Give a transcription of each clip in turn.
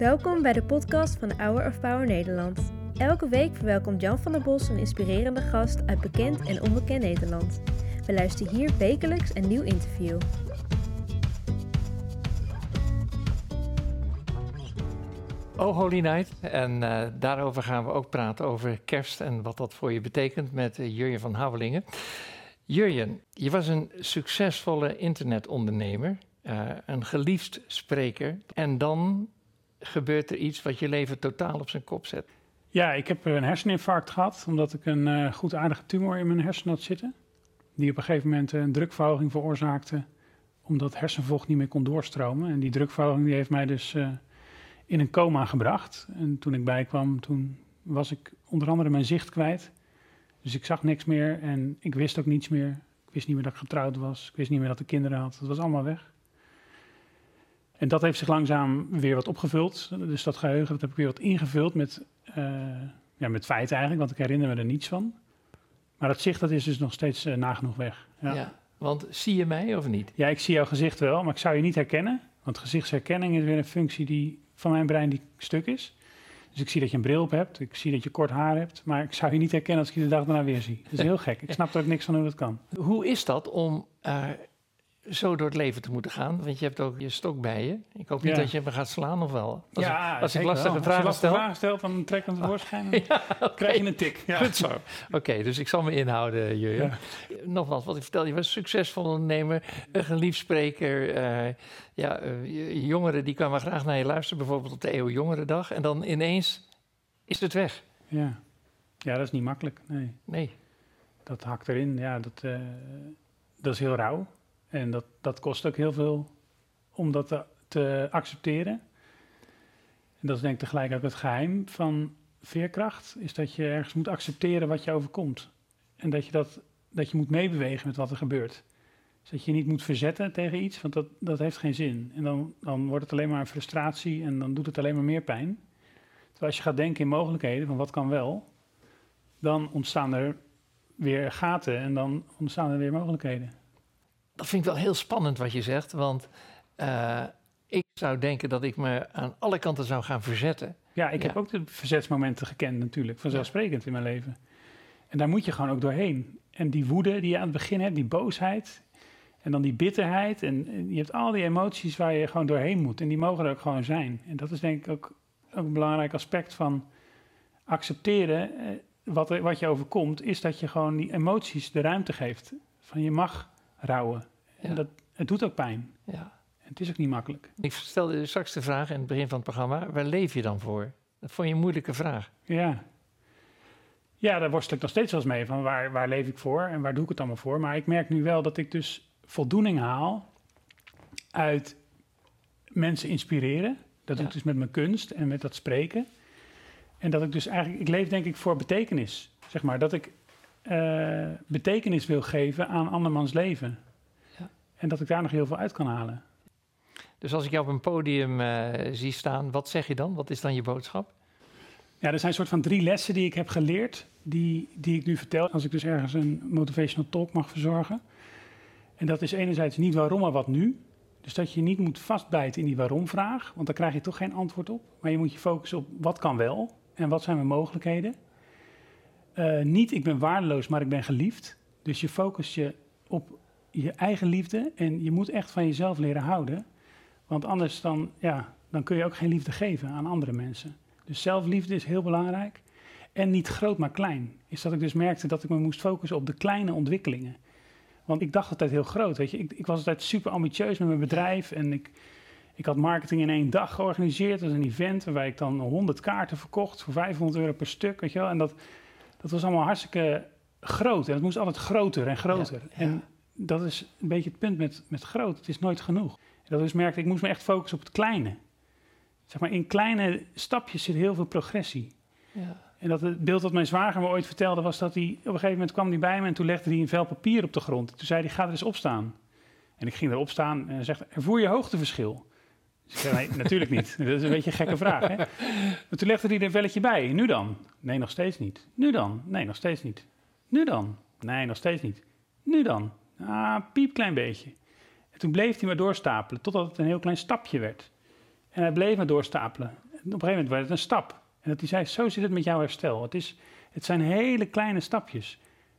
Welkom bij de podcast van Hour of Power Nederland. Elke week verwelkomt Jan van der Bos een inspirerende gast uit bekend en onbekend Nederland. We luisteren hier wekelijks een nieuw interview. Oh Holy Night. En uh, daarover gaan we ook praten over kerst en wat dat voor je betekent met uh, Jurjen van Houwelingen. Jurjen, je was een succesvolle internetondernemer, uh, een geliefd spreker. En dan gebeurt er iets wat je leven totaal op zijn kop zet. Ja, ik heb een herseninfarct gehad, omdat ik een uh, goed aardige tumor in mijn hersenen had zitten. Die op een gegeven moment een drukverhoging veroorzaakte, omdat hersenvocht niet meer kon doorstromen. En die drukverhoging die heeft mij dus in een coma gebracht. En toen ik bijkwam, toen was ik onder andere mijn zicht kwijt. Dus ik zag niks meer en ik wist ook niets meer. Ik wist niet meer dat ik getrouwd was. Ik wist niet meer dat ik kinderen had. Dat was allemaal weg. En dat heeft zich langzaam weer wat opgevuld. Dus dat geheugen dat heb ik weer wat ingevuld met, uh, ja, met feiten eigenlijk, want ik herinner me er niets van. Maar dat zicht dat is dus nog steeds uh, nagenoeg weg. Ja. ja. want zie je mij of niet? Ja, ik zie jouw gezicht wel, maar ik zou je niet herkennen. Want gezichtsherkenning is weer een functie die van mijn brein die stuk is. Dus ik zie dat je een bril op hebt, ik zie dat je kort haar hebt, maar ik zou je niet herkennen als ik je de dag daarna weer zie. Dat is heel gek. Ik snap er ook niks van hoe dat kan. Hoe is dat om uh, zo door het leven te moeten gaan? Want je hebt ook je stok bij je. Ik hoop niet ja. dat je me gaat slaan of wel. Als ja, ik, als ik lastige wel. vragen stel. vragen stelt, dan trek ik hem tevoorschijn. ja, okay. krijg je een tik. Ja. Goed zo. Oké, okay, dus ik zal me inhouden, Jurjen. Nogmaals, wat ik vertel, je was een succesvol ondernemer, een geliefd spreker. Uh, ja, uh, jongeren die kwamen graag naar je luisteren, bijvoorbeeld op de Eeuw Jongerendag. En dan ineens is het weg. Ja, ja dat is niet makkelijk. Nee. nee. Dat hakt erin. Ja, dat, uh, dat is heel rauw. En dat, dat kost ook heel veel om dat te, te accepteren. En dat is denk ik tegelijk ook het geheim van veerkracht. Is dat je ergens moet accepteren wat je overkomt. En dat je, dat, dat je moet meebewegen met wat er gebeurt. Dus dat je niet moet verzetten tegen iets, want dat, dat heeft geen zin. En dan, dan wordt het alleen maar een frustratie en dan doet het alleen maar meer pijn. Terwijl als je gaat denken in mogelijkheden van wat kan wel, dan ontstaan er weer gaten en dan ontstaan er weer mogelijkheden. Dat vind ik wel heel spannend wat je zegt, want uh, ik zou denken dat ik me aan alle kanten zou gaan verzetten. Ja, ik ja. heb ook de verzetsmomenten gekend natuurlijk, vanzelfsprekend in mijn leven. En daar moet je gewoon ook doorheen. En die woede die je aan het begin hebt, die boosheid, en dan die bitterheid. En, en je hebt al die emoties waar je gewoon doorheen moet. En die mogen er ook gewoon zijn. En dat is denk ik ook, ook een belangrijk aspect van accepteren. Eh, wat, er, wat je overkomt, is dat je gewoon die emoties de ruimte geeft. Van je mag rouwen. Ja. En dat, het doet ook pijn. Ja. En het is ook niet makkelijk. Ik stelde straks de vraag in het begin van het programma: waar leef je dan voor? Dat vond je een moeilijke vraag. Ja. Ja, daar worstel ik nog steeds wel eens mee. Van waar, waar leef ik voor en waar doe ik het allemaal voor? Maar ik merk nu wel dat ik dus voldoening haal uit mensen inspireren. Dat ja. doe ik dus met mijn kunst en met dat spreken. En dat ik dus eigenlijk, ik leef denk ik voor betekenis. Zeg maar, dat ik uh, betekenis wil geven aan andermans leven. Ja. En dat ik daar nog heel veel uit kan halen. Dus als ik jou op een podium uh, zie staan, wat zeg je dan? Wat is dan je boodschap? Ja, er zijn een soort van drie lessen die ik heb geleerd, die, die ik nu vertel. Als ik dus ergens een motivational talk mag verzorgen. En dat is enerzijds niet waarom, maar wat nu. Dus dat je niet moet vastbijten in die waarom-vraag, want dan krijg je toch geen antwoord op. Maar je moet je focussen op wat kan wel en wat zijn mijn mogelijkheden. Uh, niet ik ben waardeloos, maar ik ben geliefd. Dus je focust je op je eigen liefde en je moet echt van jezelf leren houden. Want anders dan, ja, dan kun je ook geen liefde geven aan andere mensen. Dus zelfliefde is heel belangrijk. En niet groot, maar klein. Is dat ik dus merkte dat ik me moest focussen op de kleine ontwikkelingen. Want ik dacht altijd heel groot, weet je. Ik, ik was altijd super ambitieus met mijn bedrijf en ik, ik had marketing in één dag georganiseerd. Dat was een event waarbij ik dan 100 kaarten verkocht voor 500 euro per stuk, weet je wel. En dat, dat was allemaal hartstikke groot. En het moest altijd groter en groter. Ja, ja. En dat is een beetje het punt met, met groot. Het is nooit genoeg. En dat dus merkte ik, moest me echt focussen op het kleine. Zeg maar, in kleine stapjes zit heel veel progressie. Ja. En dat het beeld dat mijn zwager me ooit vertelde was dat hij... op een gegeven moment kwam hij bij me en toen legde hij een vel papier op de grond. Toen zei hij, ga er eens opstaan. En ik ging erop staan en hij zegt, ervoer je hoogteverschil? Ik zei, natuurlijk niet. Dat is een beetje een gekke vraag, hè? Maar toen legde hij er een velletje bij. Nu dan? Nee, nog steeds niet. Nu dan? Nee, nog steeds niet. Nu dan? Nee, nog steeds niet. Nu dan? Ah, piepklein beetje. En toen bleef hij maar doorstapelen, totdat het een heel klein stapje werd. En hij bleef maar doorstapelen. een gegeven moment werd het een stap. En dat hij zei, zo zit het met jouw herstel. Het, is, het zijn hele kleine stapjes.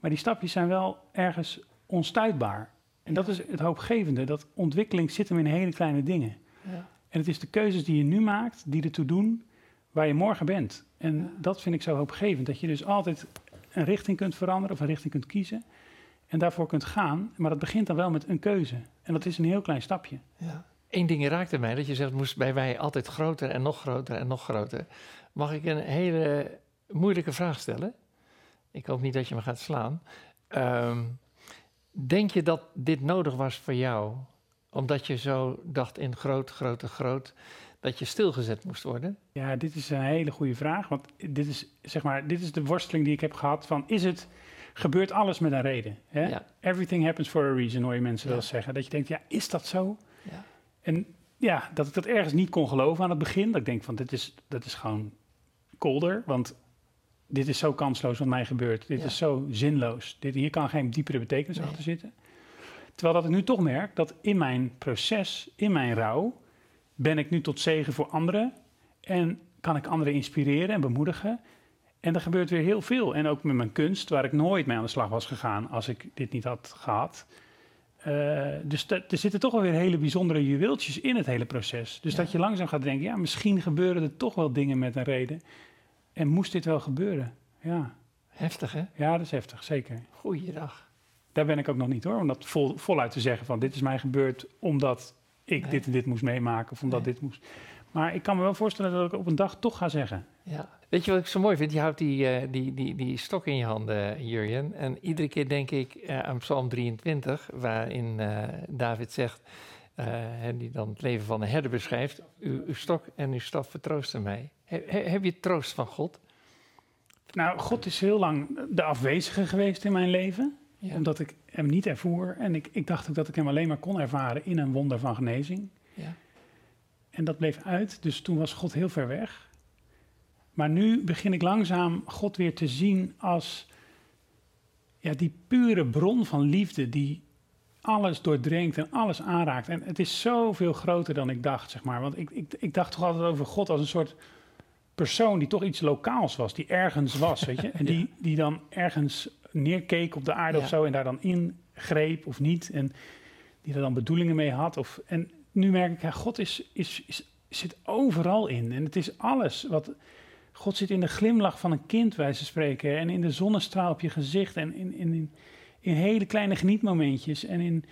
Maar die stapjes zijn wel ergens onstuitbaar. En dat is het hoopgevende, dat ontwikkeling zit hem in hele kleine dingen. Ja. En het is de keuzes die je nu maakt, die ertoe doen waar je morgen bent. En dat vind ik zo hoopgevend, dat je dus altijd een richting kunt veranderen of een richting kunt kiezen en daarvoor kunt gaan. Maar dat begint dan wel met een keuze. En dat is een heel klein stapje. Ja. Eén ding raakte mij, dat je zegt, moest bij wij altijd groter en nog groter en nog groter. Mag ik een hele moeilijke vraag stellen? Ik hoop niet dat je me gaat slaan. Ehm, denk je dat dit nodig was voor jou? Omdat je zo dacht in groot, groter, groot, dat je stilgezet moest worden? Ja, dit is een hele goede vraag. Want dit is, zeg maar, dit is de worsteling die ik heb gehad van, is het, gebeurt alles met een reden? Hè? Everything happens for a reason, hoor je mensen wel zeggen. Dat je denkt, ja, is dat zo? Ja. En ja, dat ik dat ergens niet kon geloven aan het begin. Dat ik denk van, dit is, dat is gewoon kolder, want dit is zo kansloos wat mij gebeurt. Dit is zo zinloos. Dit, hier kan geen diepere betekenis achter zitten. Terwijl dat ik nu toch merk dat in mijn proces, in mijn rouw, ben ik nu tot zegen voor anderen. En kan ik anderen inspireren en bemoedigen. En er gebeurt weer heel veel. En ook met mijn kunst, waar ik nooit mee aan de slag was gegaan als ik dit niet had gehad. Uh, dus er zitten toch wel weer hele bijzondere juweeltjes in het hele proces. Dus dat je langzaam gaat denken, ja, misschien gebeuren er toch wel dingen met een reden. En moest dit wel gebeuren? Ja. Heftig, hè? Ja, dat is heftig, zeker. Goeiedag. Daar ben ik ook nog niet hoor, om dat vol, voluit te zeggen van dit is mij gebeurd omdat ik dit en dit moest meemaken of omdat dit moest. Maar ik kan me wel voorstellen dat ik op een dag toch ga zeggen. Ja. Weet je wat ik zo mooi vind? Je houdt die, uh, die, die, die stok in je handen, Jurjen. En iedere keer denk ik uh, aan Psalm 23, waarin uh, David zegt, die dan het leven van een herder beschrijft, uw, uw stok en uw staf vertroosten mij. heb je troost van God? Nou, God is heel lang de afwezige geweest in mijn leven. Omdat ik hem niet ervoer. En ik, ik dacht ook dat ik hem alleen maar kon ervaren in een wonder van genezing. Ja. En dat bleef uit, dus toen was God heel ver weg. Maar nu begin ik langzaam God weer te zien als ja, die pure bron van liefde die alles doordringt en alles aanraakt. En het is zoveel groter dan ik dacht, zeg maar. Want ik, ik, ik dacht toch altijd over God als een soort persoon die toch iets lokaals was, die ergens was, weet je. En die, die dan ergens neerkeek op de aarde of zo en daar dan ingreep of niet. En die er dan bedoelingen mee had. Of, en nu merk ik, ja, God is, is, is, zit overal in. En het is alles wat... God zit in de glimlach van een kind, wij ze spreken. En in de zonnestraal op je gezicht. En in, in, in, in hele kleine genietmomentjes. En in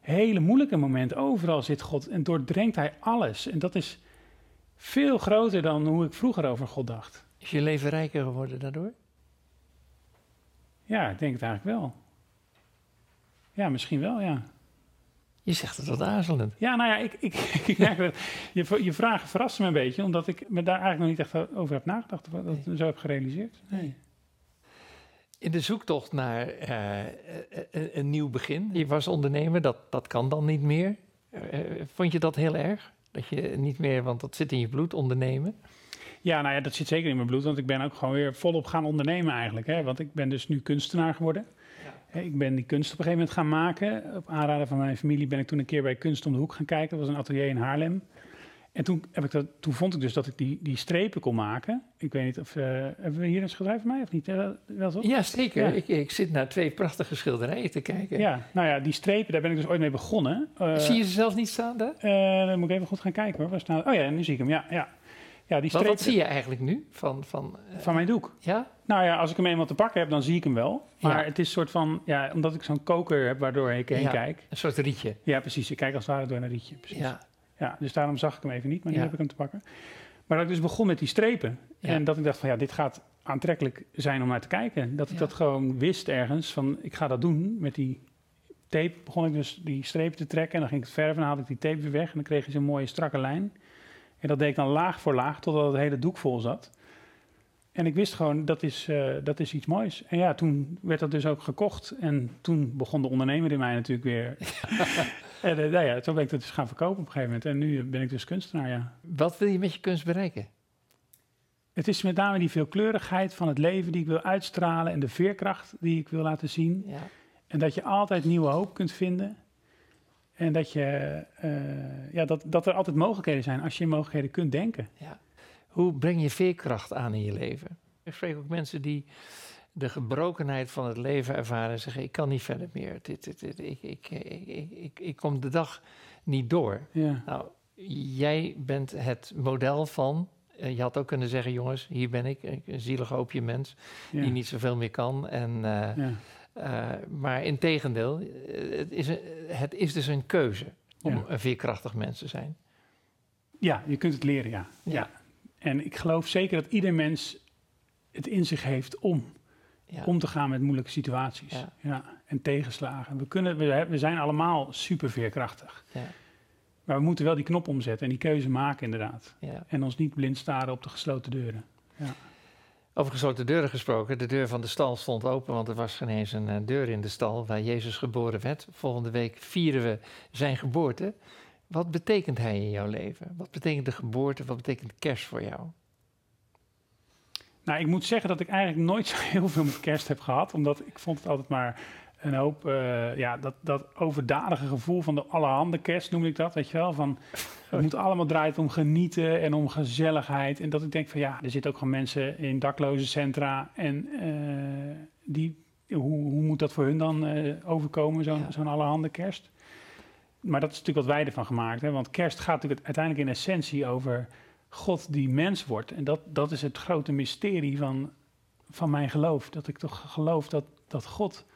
hele moeilijke momenten. Overal zit God en doordrenkt hij alles. En dat is veel groter dan hoe ik vroeger over God dacht. Is je leven rijker geworden daardoor? Ja, ik denk het eigenlijk wel. Ja, misschien wel, ja. Je zegt het wat aarzelend. Ja, nou ja, ik, ik, ik merk dat je, je vraag verrast me een beetje, omdat ik me daar eigenlijk nog niet echt over heb nagedacht, of dat zo heb gerealiseerd. Nee. In de zoektocht naar uh, een, een, nieuw begin. Je was ondernemer, dat, dat kan dan niet meer. Uh, vond je dat heel erg? Dat je niet meer, want dat zit in je bloed, ondernemen? Ja, nou ja, dat zit zeker in mijn bloed, want ik ben ook gewoon weer volop gaan ondernemen eigenlijk. Hè? Want ik ben dus nu kunstenaar geworden. Ik ben die kunst op een gegeven moment gaan maken. Op aanraden van mijn familie ben ik toen een keer bij Kunst om de Hoek gaan kijken. Dat was een atelier in Haarlem. En toen, heb ik dat, toen vond ik dus dat ik die, die strepen kon maken. Ik weet niet of... Uh, hebben we hier een schilderij van mij of niet? Uh, wel zo? Ja, zeker. Ik, ik, zit naar twee prachtige schilderijen te kijken. Ja, nou ja, die strepen, daar ben ik dus ooit mee begonnen. Uh, zie je ze zelf niet staan daar? dan moet ik even goed gaan kijken hoor. Waar staan... Oh ja, nu zie ik hem. Ja, ja. Ja, die wat, zie je eigenlijk nu van... Van, van mijn doek? Ja? Nou ja, als ik hem eenmaal te pakken heb, dan zie ik hem wel. Maar het is een soort van, ja, omdat ik zo'n koker heb waardoor ik heen kijk. Een soort rietje. Ja, precies. Ik kijk als het ware door een rietje. Precies. Ja. ja, dus daarom zag ik hem even niet, maar nu heb ik hem te pakken. Maar dat ik dus begon met die strepen. En dat ik dacht van, ja, dit gaat aantrekkelijk zijn om naar te kijken. Dat ik dat gewoon wist ergens, van ik ga dat doen. Met die tape begon ik dus die strepen te trekken. En dan ging ik het verven en dan haalde ik die tape weer weg. En dan kreeg je zo'n mooie strakke lijn. En dat deed ik dan laag voor laag, totdat het hele doek vol zat. En ik wist gewoon, dat is, uh, dat is iets moois. En ja, toen werd dat dus ook gekocht. En toen begon de ondernemer in mij natuurlijk weer. en uh, nou ja, toen ben ik dat dus gaan verkopen op een gegeven moment. En nu ben ik dus kunstenaar, ja. Wat wil je met je kunst bereiken? Het is met name die veelkleurigheid van het leven die ik wil uitstralen... en de veerkracht die ik wil laten zien. Ja. En dat je altijd nieuwe hoop kunt vinden. En dat, je, uh, ja, dat, dat er altijd mogelijkheden zijn als je in mogelijkheden kunt denken. Ja. Hoe breng je veerkracht aan in je leven? Ik spreek ook mensen die de gebrokenheid van het leven ervaren en zeggen: Ik kan niet verder meer. Dit, dit, dit, ik, ik, ik, ik, ik kom de dag niet door. Ja. Nou, jij bent het model van. eh, Je had ook kunnen zeggen: Jongens, hier ben ik, een zielig hoopje mens Ja. die niet zoveel meer kan. En, eh, Ja. Eh, maar in tegendeel, eh, het is, een, het is dus een keuze om Ja. een veerkrachtig mens te zijn. ja, je kunt het leren, ja. Ja. ja. En ik geloof zeker dat ieder mens het in zich heeft om Ja. om te gaan met moeilijke situaties. Ja. Ja. en tegenslagen. We, kunnen, we, we zijn allemaal super veerkrachtig. Ja. Maar we moeten wel die knop omzetten en die keuze maken inderdaad. Ja. En ons niet blind staren op de gesloten deuren. Over gesloten deuren gesproken. De deur van de stal stond open, want er was geen eens een eh, deur in de stal waar Jezus geboren werd. Volgende week vieren we zijn geboorte. Wat betekent hij in jouw leven? Wat betekent de geboorte? Wat betekent kerst voor jou? Nou, ik moet zeggen dat ik eigenlijk nooit zo heel veel met kerst heb gehad. Omdat ik vond het altijd maar een hoop, eh, ja, dat, dat overdadige gevoel van de allerhande kerst noem ik dat, weet je wel. Van, het moet allemaal draaien om genieten en om gezelligheid. En dat ik denk van ja, er zitten ook gewoon mensen in dakloze centra. En eh, die, hoe, hoe moet dat voor hun dan eh, overkomen, zo'n Ja. zo'n allerhande kerst? Maar dat is natuurlijk wat wij ervan gemaakt hebben. Want kerst gaat natuurlijk uiteindelijk in essentie over God die mens wordt. En dat, dat is het grote mysterie van, van mijn geloof. Dat ik toch geloof dat, dat God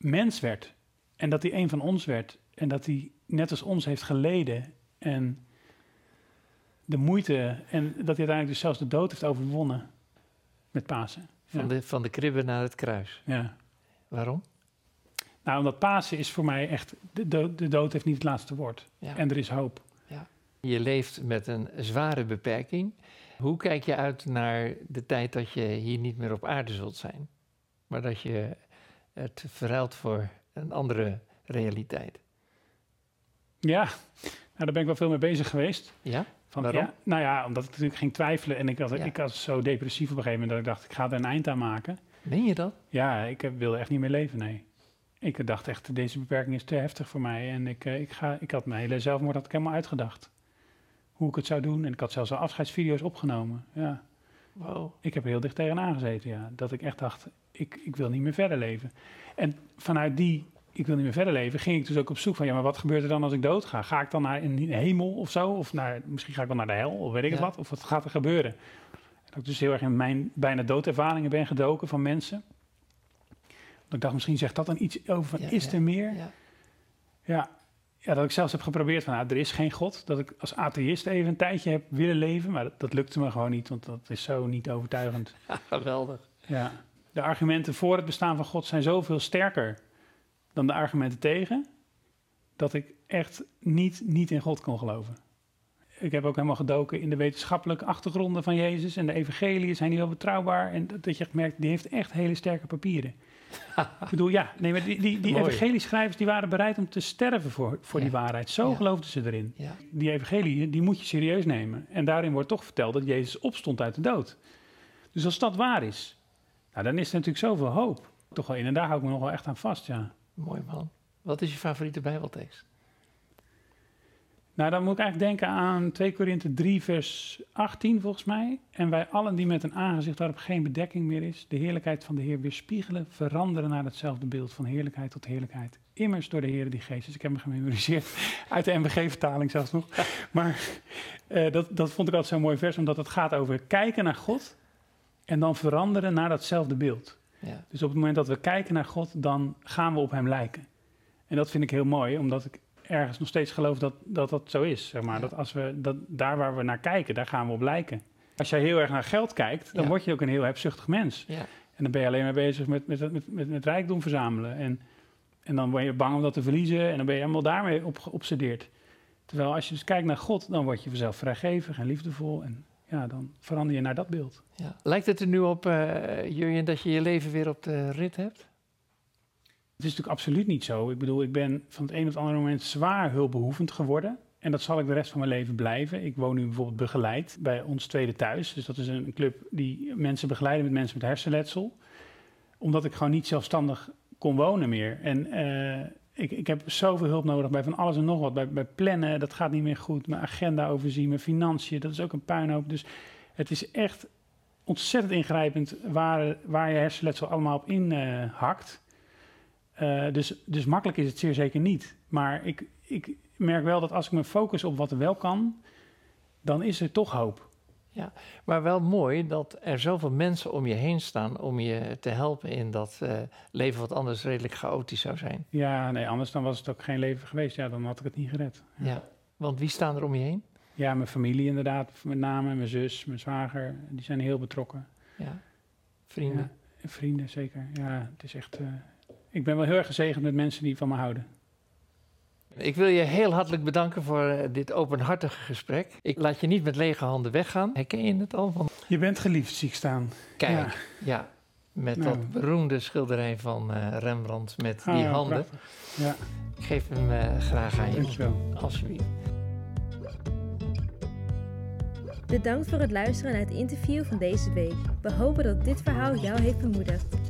mens werd. En dat hij een van ons werd. En dat hij net als ons heeft geleden. En de moeite. En dat hij uiteindelijk dus zelfs de dood heeft overwonnen. Met Pasen. Van, Ja. de, van de kribbe naar het kruis. Ja. Waarom? Nou, omdat Pasen is voor mij echt. De dood, de dood heeft niet het laatste woord. Ja. En er is hoop. Je leeft met een zware beperking. Hoe kijk je uit naar de tijd dat je hier niet meer op aarde zult zijn? Maar dat je het verruilt voor een andere realiteit. Ja, nou, daar ben ik wel veel mee bezig geweest. Ja? Van, Waarom? Ja, nou ja, omdat ik natuurlijk ging twijfelen. En ik was, Ja. ik was zo depressief op een gegeven moment dat ik dacht, ik ga er een eind aan maken. Meen je dat? Ja, ik heb- wilde echt niet meer leven, nee. Ik dacht echt, deze beperking is te heftig voor mij. En ik, eh, ik, ga, ik had mijn hele zelfmoord had ik helemaal uitgedacht. Hoe ik het zou doen. En ik had zelfs al afscheidsvideo's opgenomen. Ja, Wow. ik heb er heel dicht tegenaan gezeten, ja. Dat ik echt dacht, ik, ik wil niet meer verder leven. En vanuit die, ik wil niet meer verder leven, ging ik dus ook op zoek van... ja, maar wat gebeurt er dan als ik doodga? Ga ik dan naar een hemel of zo? Of naar, misschien ga ik wel naar de hel, of weet ik het Ja. wat? Of wat gaat er gebeuren? Dat ik dus heel erg in mijn bijna doodervaringen ben gedoken van mensen. Dat ik dacht, misschien zegt dat dan iets over van, Ja, is er meer? Ja. Ja. Ja, dat ik zelfs heb geprobeerd van, nou, er is geen God. Dat ik als atheïst even een tijdje heb willen leven, maar dat, dat lukte me gewoon niet, want dat is zo niet overtuigend. Geweldig. Ja. De argumenten voor het bestaan van God zijn zoveel sterker dan de argumenten tegen, dat ik echt niet, niet in God kon geloven. Ik heb ook helemaal gedoken in de wetenschappelijke achtergronden van Jezus en de evangeliën zijn die wel betrouwbaar. En dat, dat je merkt, die heeft echt hele sterke papieren. Ik bedoel, ja, nee, maar die, die, die evangelieschrijvers die waren bereid om te sterven voor, voor die waarheid. Zo Ja. geloofden ze erin. Ja. Die evangelie, die moet je serieus nemen. En daarin wordt toch verteld dat Jezus opstond uit de dood. Dus als dat waar is, nou, dan is er natuurlijk zoveel hoop. Toch wel in. En daar hou ik me nog wel echt aan vast, ja. Mooi man. Wat is je favoriete Bijbeltekst? Nou, dan moet ik eigenlijk denken aan 2 Korinthe 3, vers 18 volgens mij. En wij allen die met een aangezicht waarop geen bedekking meer is, de heerlijkheid van de Heer weerspiegelen, veranderen naar hetzelfde beeld van heerlijkheid tot heerlijkheid. Immers door de Heer die geest. Dus ik heb hem gememoriseerd uit de MBG-vertaling zelfs nog. Maar eh, dat, dat vond ik altijd zo'n mooi vers, omdat het gaat over kijken naar God en dan veranderen naar datzelfde beeld. Ja. Dus op het moment dat we kijken naar God, dan gaan we op Hem lijken. En dat vind ik heel mooi, omdat ik ergens nog steeds geloof dat dat, dat zo is. Zeg maar. Ja. Dat als we dat, daar waar we naar kijken, daar gaan we op lijken. Als jij heel erg naar geld kijkt, dan Ja. word je ook een heel hebzuchtig mens. Ja. En dan ben je alleen maar bezig met, met, met, met, met rijkdom verzamelen. En, en dan ben je bang om dat te verliezen en dan ben je helemaal daarmee op, geobsedeerd. Terwijl als je dus kijkt naar God, dan word je vanzelf vrijgevig en liefdevol. En ja, dan verander je naar dat beeld. Ja. Lijkt het er nu op, Jurjen, dat je je leven weer op de rit hebt? Het is natuurlijk absoluut niet zo. Ik bedoel, ik ben van het een op het andere moment zwaar hulpbehoevend geworden. En dat zal ik de rest van mijn leven blijven. Ik woon nu bijvoorbeeld begeleid bij ons tweede thuis. Dus dat is een club die mensen begeleiden met mensen met hersenletsel. Omdat ik gewoon niet zelfstandig kon wonen meer. En, eh, ik, ik heb zoveel hulp nodig bij van alles en nog wat. Bij, bij plannen, dat gaat niet meer goed. Mijn agenda overzien, mijn financiën, dat is ook een puinhoop. Dus het is echt ontzettend ingrijpend waar, waar je hersenletsel allemaal op inhakt. Uh, dus, dus makkelijk is het zeer zeker niet. Maar ik, ik merk wel dat als ik me focus op wat er wel kan, dan is er toch hoop. Ja, maar wel mooi dat er zoveel mensen om je heen staan om je te helpen in dat uh, leven wat anders redelijk chaotisch zou zijn. Ja, nee, anders dan was het ook geen leven geweest. Ja, dan had ik het niet gered. Ja, ja want wie staan er om je heen? Ja, mijn familie inderdaad, met name mijn zus, mijn zwager, die zijn heel betrokken. Ja, vrienden? Ja, vrienden, zeker. Ja, het is echt... Uh, ik ben wel heel erg gezegend met mensen die van me houden. Ik wil je heel hartelijk bedanken voor uh, dit openhartige gesprek. Ik laat je niet met lege handen weggaan. Herken je het al? Van... Je bent geliefd, zie ik staan. Kijk, ja. ja met nou. dat beroemde schilderij van uh, Rembrandt met die ah, handen. Ja. Ik geef hem uh, graag aan je. Dankjewel. Alsjeblieft. Bedankt voor het luisteren naar het interview van deze week. We hopen dat dit verhaal jou heeft bemoedigd.